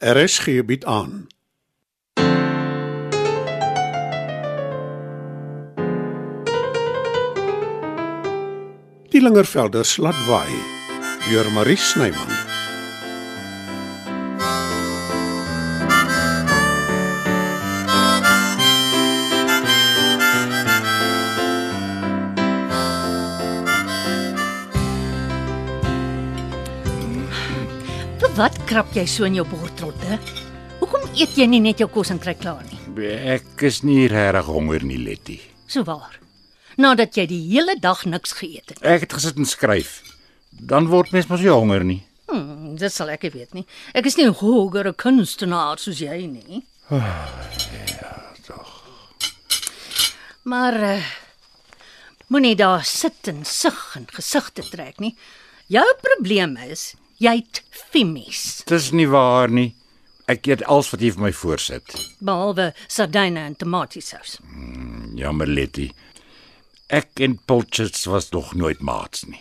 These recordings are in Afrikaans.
RSG bied aan. Die Lingervelders laat waai deur Marie Snyman. Wat krap jy so in jou bordrotte? Hoekom eet jy nie net jou kos en kry klaar nie? Ek is nie regtig honger nie, Letty. So waar. Nadat jy die hele dag niks geëet het. Ek het gesit en skryf. Dan word mens mos nie honger nie. Hmm, dit sal ek weet nie. Ek is nie 'n hogere kunstenaar soos jy nie. Ja, Maar uh, moenie daar sit en sug en gesigte trek nie. Jou probleem is jy't femies, Dis nie waar nie. Ek eet alles wat jy vir my voorsit. behalwe sardyne en tomatiesous. Jammer, Letty. Ek en Pulchers was nog nooit maats nie.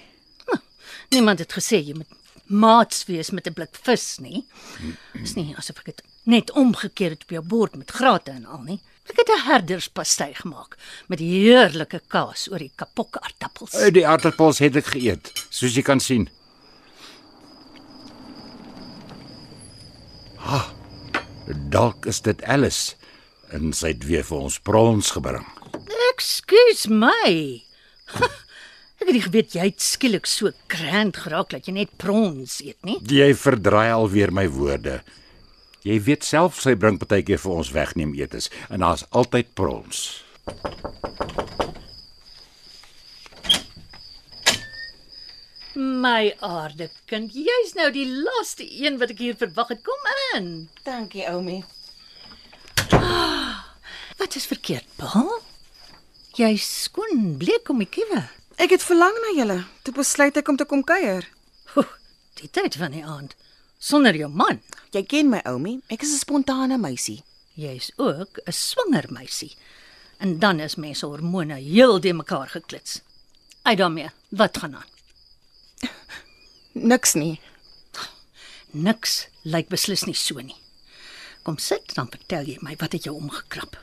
Niemand het gesê jy moet maats wees met 'n blik vis nie. Dis nie asof ek dit net omgekeer het op jou bord met grate en al nie. Ek het 'n herderspastei gemaak met heerlike kaas oor die kapok aardappels. Uh, Die aardappels het ek geëet, soos jy kan sien. Dalk is dit Alice en sy het weer vir ons prons gebring. Ekskuus my. Ek het nie geweet jy het skielik so krant geraak dat jy net prons eet nie. Jy verdraai alweer my woorde. Jy weet self sy bring partykeer vir ons wegneem etes en daar's altyd prons. My aarde kind, jy's nou die laaste een wat ek hier verwag het. Kom in. Dankie, Oumi. Wat is verkeerd, pa? Jy's skoon bleek om die kiewe. Ek het verlang na julle. Toe besluit ek om te kom kuier. Die tyd van die aand sonder jou man. Jy ken my, Oumi. Ek is 'n spontane meisie. Jy's ook 'n swanger meisie. En dan is mense hormone heel de mekaar geklits. Uit daarmee. Wat gaan aan? Niks nie. Niks lyk beslis nie so nie. Kom sit dan vertel jy my wat het jou omgekrap.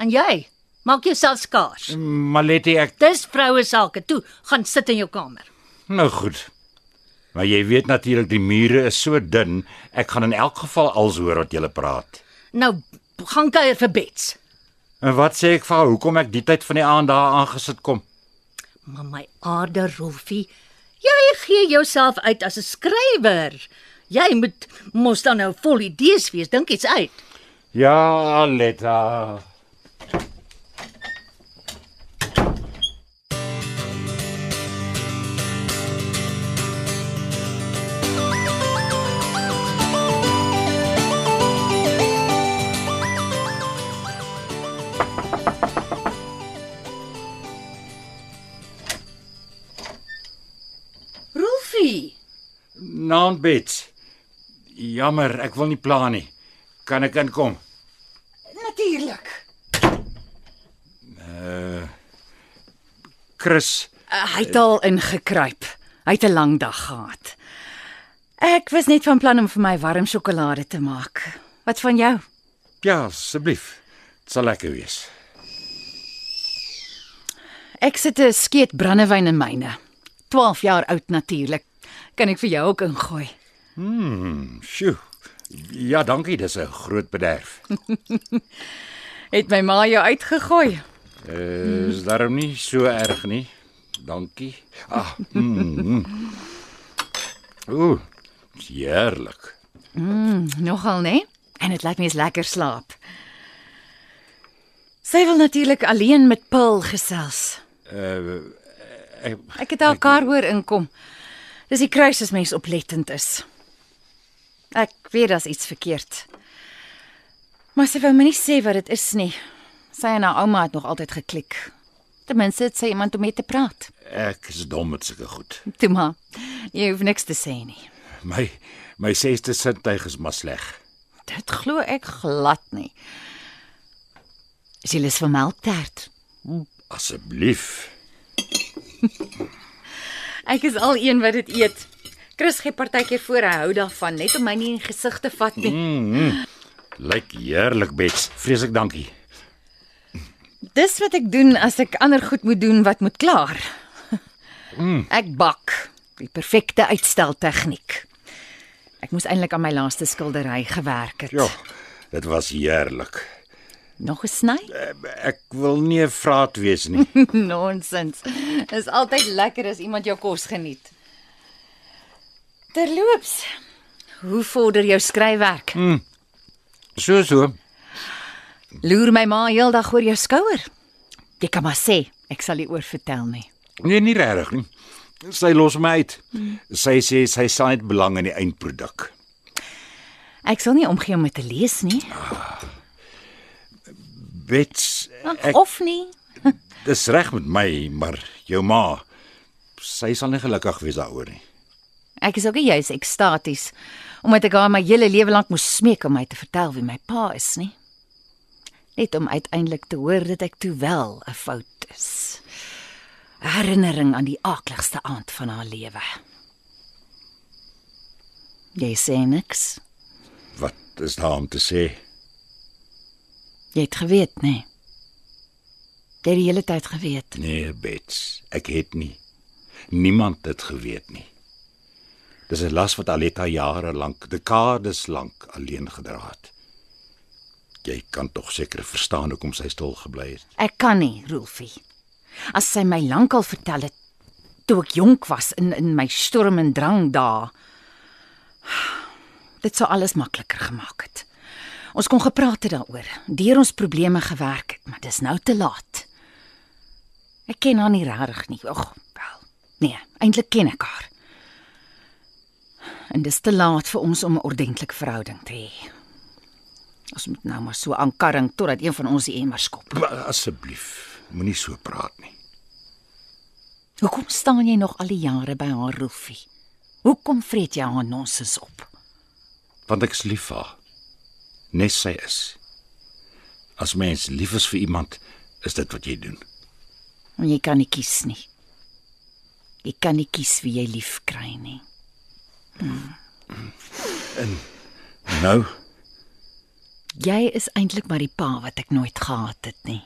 En jy, maak jouself skaars. Maar Letty, ek Dis vroue sake. Toe, gaan sit in jou kamer. nou goed. Maar jy weet natuurlik die mure is so dun, ek gaan in elk geval als hoor wat julle praat. Nou, gaan kuier vir Bets. En wat sê ek vir haar hoekom ek die tyd van die aand daar aangesit kom? Maar my aarde Rolfie, jy gee jouself uit as 'n skrywer. Jy moet mos dan nou vol idees wees, dink iets uit. Ja, Letta. Naand Bets. Jammer, ek wil nie pla nie. Kan ek inkom? Natuurlik. Chris, Uh, hy het al ingekruip. Hy het 'n lang dag gehad. Ek was net van plan om vir my warm sjokolade te maak. Wat van jou? ja, asseblief. Dit sal lekker wees. Ek sit 'n skeet brandewyn in myne. 12 jaar oud natuurlik. Kan ek vir jou ook ingooi? Sjoe. Ja, dankie, dis 'n groot bederf. Het my ma jou uitgegooi? Uh, is daarom nie so erg nie. Dankie. Ah. Mm, mm. Ooh, heerlik. Nogal, né? En dit laat my eens lekker slaap. Sy wil natuurlik alleen met Paul gesels. Uh ek, Ek het haar kar hoor inkom. Dis die kruis as mens oplettend is. Ek weet daar's iets verkeerd. Maar sy wou my nie sê wat dit is nie. Sy en haar ouma het nog altyd geklik. Ten minste het sy iemand om mee te praat. ek is dom met sulke goed. Toe maar, jy hoef niks te sê nie. My my sesde sintuig is maar sleg. Dit glo ek glad nie. Is jy lus vir melktert? Asseblief. Ek is al een wat dit eet. Chris gee partykeer voor hy hou daarvan net om my nie in gesig te vat nie. Lyk heerlik, Bets. Vreeslik dankie. Dis wat ek doen as ek ander goed moet doen wat moet klaar. Ek bak. Die perfekte uitsteltegniek. Ek moes eintlik aan my laaste skildery gewerk het. Ja, dit was heerlik. Nog 'n sny? Ek wil nie 'n vraat wees nie. Nonsens. Is altyd lekker as iemand jou kos geniet. Terloops, hoe vorder jou skryfwerk? So so. Loer my ma heeldag oor jou skouer. Jy kan maar sê, ek sal nie oor vertel nie. Nee, nie regtig nie. Sy los my uit. Sy sê sy sal net belang in die eindproduk. Ek sal nie omgee om dit te lees nie. Bets, ek Of nie. dis reg met my, maar jou ma, sy sal nie gelukkig wees daaroor nie. Ek is ook nie juis ekstaties omdat ek haar my hele lewe lank moes smeek om my te vertel wie my pa is nie. Net om uiteindelik te hoor dat ek toe wel 'n fout is. Herinnering aan die aakligste aand van haar lewe. Jy sê niks. Wat is daar om te sê? Jy het geweet, nê? Nee. Jy het die hele tyd geweet. Nee, Bets, ek het nie. Niemand het geweet nie. Dis 'n las wat Aletta jare lank, dekades lank alleen gedra het. Jy kan tog seker verstaan hoekom sy stil gebly het. Ek kan nie, Rolfie. As sy my lankal vertel het toe ek jonk was in in my storm en drang dae. Dit sou alles makliker gemaak het. Ons kon gepraat het daaroor, deur ons probleme gewerk het, maar dis nou te laat. Ek ken haar nie regtig nie. Ag, wel. Nee, eintlik ken ek haar. En dis te laat vir ons om 'n ordentlike verhouding te hê. Ons moet nou maar so aankarring totdat een van ons die emmer skop. Asseblief, moenie so praat nie. Hoekom staan jy nog al die jare by haar roefie? Hoekom vreet jy haar nonsens op? Want ek is lief vir haar. Nes sy is. As mens lief is vir iemand, is dit wat jy doen. Want jy kan nie kies nie. Jy kan nie kies wie jy lief kry nie. Nou, Jy is eintlik maar die pa wat ek nooit gehad het nie.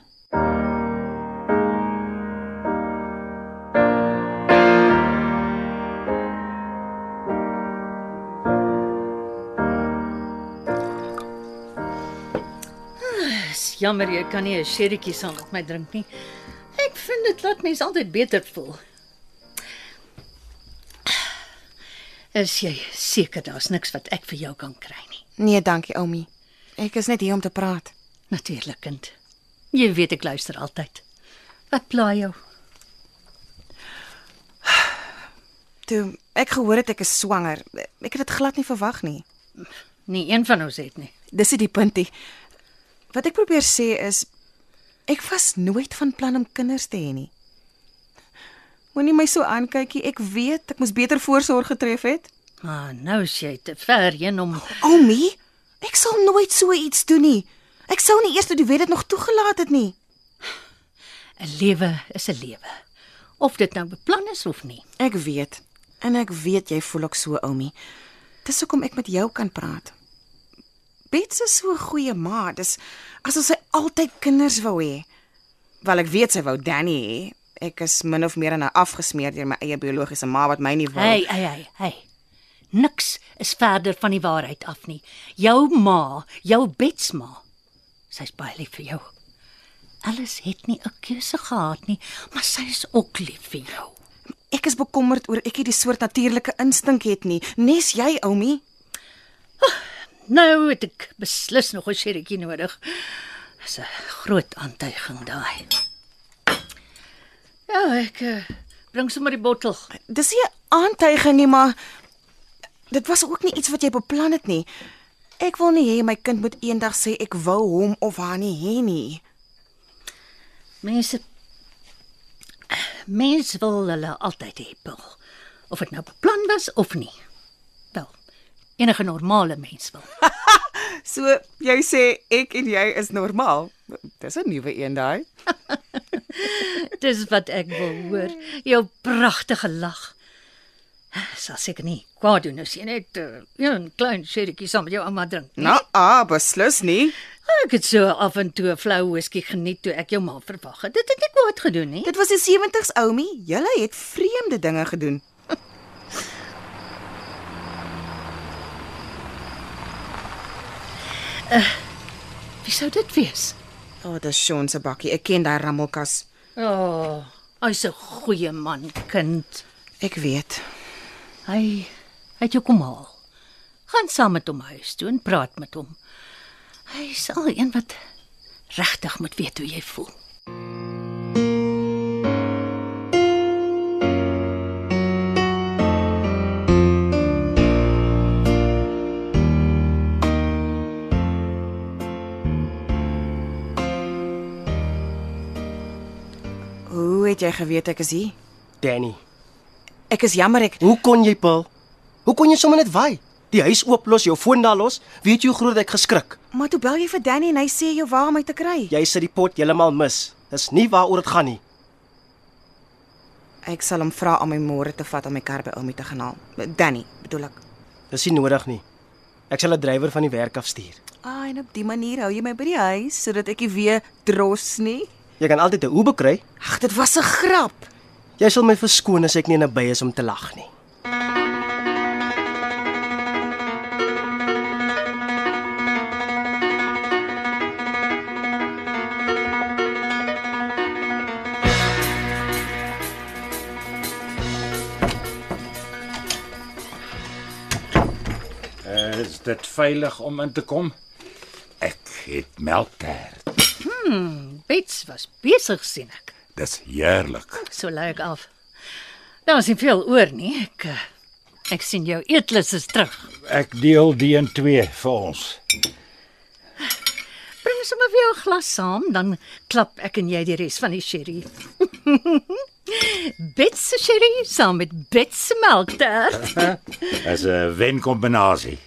Jammer jy kan nie 'n sherrytjie saam met my drink nie. Ek vind dit laat mens altyd beter voel. Is jy seker daar's niks wat ek vir jou kan kry nie? Nee, dankie, Oumi. Ek is net hier om te praat. Natuurlik, kind. Jy weet ek luister altyd. Wat pla jou? Toe ek gehoor het ek is swanger, ek het dit glad nie verwag nie. Nie een van ons het nie. Dis nie die puntie. Wat ek probeer sê is ek was nooit van plan om kinders te hê nie. Moenie my so aankykie. Ek weet ek moes beter voorsorg getref het. Maar nou is jy te ver heen om Oumi, ek sal nooit so iets doen nie. Ek sou nie eers toe die wet dit nog toegelaat het nie. 'n lewe is 'n lewe. Of dit nou beplan is of nie. Ek weet. En ek weet jy voel ook so, Oumi. Dis hoekom ek met jou kan praat. Bets is so 'n goeie ma. Dis asof sy altyd kinders wou hê. Wel ek weet sy wou Danny hê. Ek is min of meer nou afgesmeer deur my eie biologiese ma wat my nie wou. Hey, hey, hey, hey. Niks is verder van die waarheid af nie. Jou ma, jou betsma. Sy's baie lief vir jou. Alice het nie 'n keuse gehad nie, maar sy is ook lief vir jou. Ek is bekommerd oor ek het die soort natuurlike instink het nie. Nes jy, Oumi? Nou het ek beslis nog 'n sherrytjie nodig. Dis 'n groot aantuiging daai. Ja, ek uh, bring sommer die bottel. Dis nie 'n aantuiging nie, maar dit was ook nie iets wat jy beplan het nie. Ek wil nie hê my kind moet eendag sê ek wou hom of haar nie hê nie. Mense Mense wil hulle altyd hê, Paul. Of dit nou beplan was of nie. Enige normale mens wil. So jy sê ek en jy is normaal. Dis 'n nuwe een daai. Dis wat ek wil hoor. Jou pragtige lag. Sal seker nie kwaad doen as jy net uh, een klein sherrytjie saam met jou ouma drink. nie. Nou, ah, beslis nie. Ek het so af en toe 'n flou whisky geniet toe ek jou ma verwag het. Dit het nie kwaad gedoen nie. Dit was die 70s, Oumi. Julle het vreemde dinge gedoen. Wie sou dit wees? O, oh, dis Sean se bakkie. Ek ken daai rammelkas. O, oh, hy's 'n goeie man, kind. Ek weet. Hy hy het jou kom haal. Gaan saam met hom huis toe en praat met hom. Hy is al een wat regtig moet weet hoe jy voel. Het jy geweet ek is hier? Danny, Ek is jammer ek hoe kon jy, Paul? Hoe kon jy sommer net waai? Die huis ooplos, jou foon daar los. Weet jy hoe groot ek geskrik? Maar toe bel jy vir Danny en hy sê jou waar om my te kry. Jy sit die pot heeltemal mis. Dis nie waaroor dit gaan nie. Ek sal hom vra om my môre te vat om my kar by Oumi te gaan haal. Danny, bedoel ek. Dis nie nodig nie. Ek sal 'n drywer van die werk af stuur. Ah, en op die manier hou jy my by die huis sodat ek nie weer dros nie. Jy kan altyd 'n Uber kry. Ag, dit was 'n grap. Jy sal my verskoon as ek nie naby is om te lag nie. Is dit veilig om in te kom? Ek het melktert. Bets was besig sien ek. Dis heerlik. So lui ek af. Daar is nie veel oor nie. Ek eh, ek sien jou eetlus is terug. Ek deel die in twee vir ons. Bring sommer vir jou 'n glas saam, dan klap ek en jy die res van die sherry. Bets se sherry saam met Bets se melktert. Dis 'n wenkombinasie.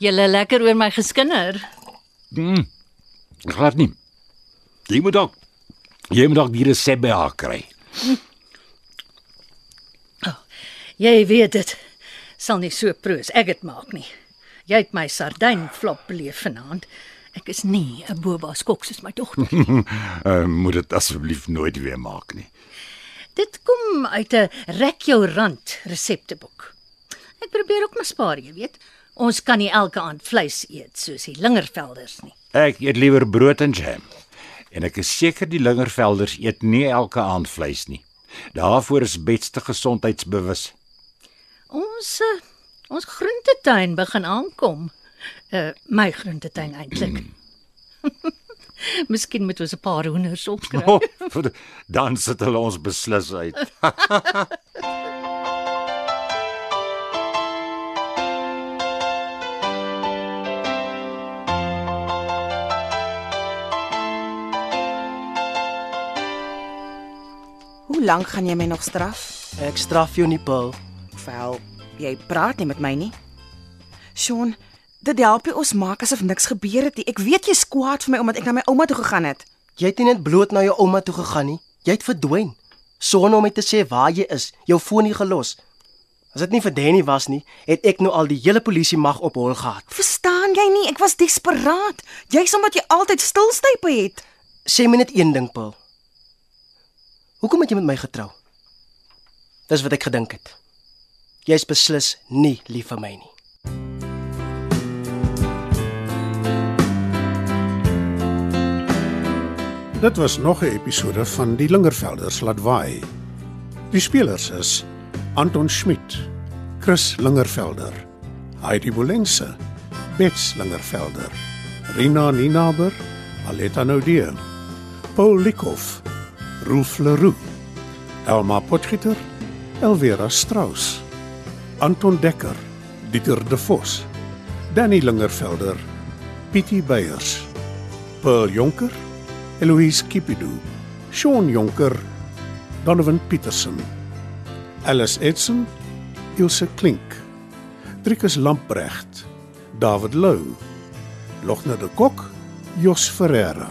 Julle lekker oor my geskinder. Glad nie. Jy moet ook jy moet ook die resep by haar kry. Jy weet dit sal nie so proos ek dit maak nie. Jy het my sardynflop beleef vanaand. Ek is nie 'n boba skok soos my dogter. Uh, moet dit asseblief nooit weer maak nie. dit kom uit 'n rek jou rand resepteboek. Ek probeer ook maar spaar, jy weet. Ons kan nie elke aand vleis eet soos die Lingervelders nie. Ek eet liewer brood en jam. En ek is seker die Lingervelders eet nie elke aand vleis nie. Daarvoor is Bets te gesondheidsbewus. Ons uh, ons groentetuin begin aankom. Uh my groentetuin eintlik. Miskien moet ons 'n paar hoenders opkry. Oh, dan sit hulle ons beslis uit. Hoe lank gaan jy my nog straf? Ek straf jou nie, Paul. Wel, jy praat nie met my nie. Sean, dit help nie ons maak asof niks gebeur het nie. Ek weet jy's kwaad vir my omdat ek na my ouma toe gegaan het. Jy het nie net bloot na jou ouma toe gegaan nie. Jy het verdwyn. Sonder om my te sê waar jy is, jou foon nie gelos. As dit nie vir Danny was nie, het ek nou al die hele polisie mag op hol gehad. Verstaan jy nie? Ek was desperaat. Jy's omdat jy altyd stilstype het. Sê my net een ding, Paul. Hoekom het jy met my getrou? Dis wat ek gedink het. Jy's beslis nie lief vir my nie. Dit was nog 'n episode van Die Lingervelders laat waai. Die spelers is Anton Schmidt, Chris Lingervelder, Heidi Bolense, Bets Lingervelder, Rina Ninaber, Aletta Noudee, Paul Likhoff, Rolf Leroux, Elma Potgieter, Elvera Strauss, Anton Dekker, Dieter De Vos, Danny Lingervelder, Pietie Beyers, Pearl Jonker, Eloise Kipidu, Shaun Jonker, Donovan Petersen, Alice Edson, Ilse Klink, Driekus Lamprecht, David Lou, Logner de Kok, Jos Ferreira.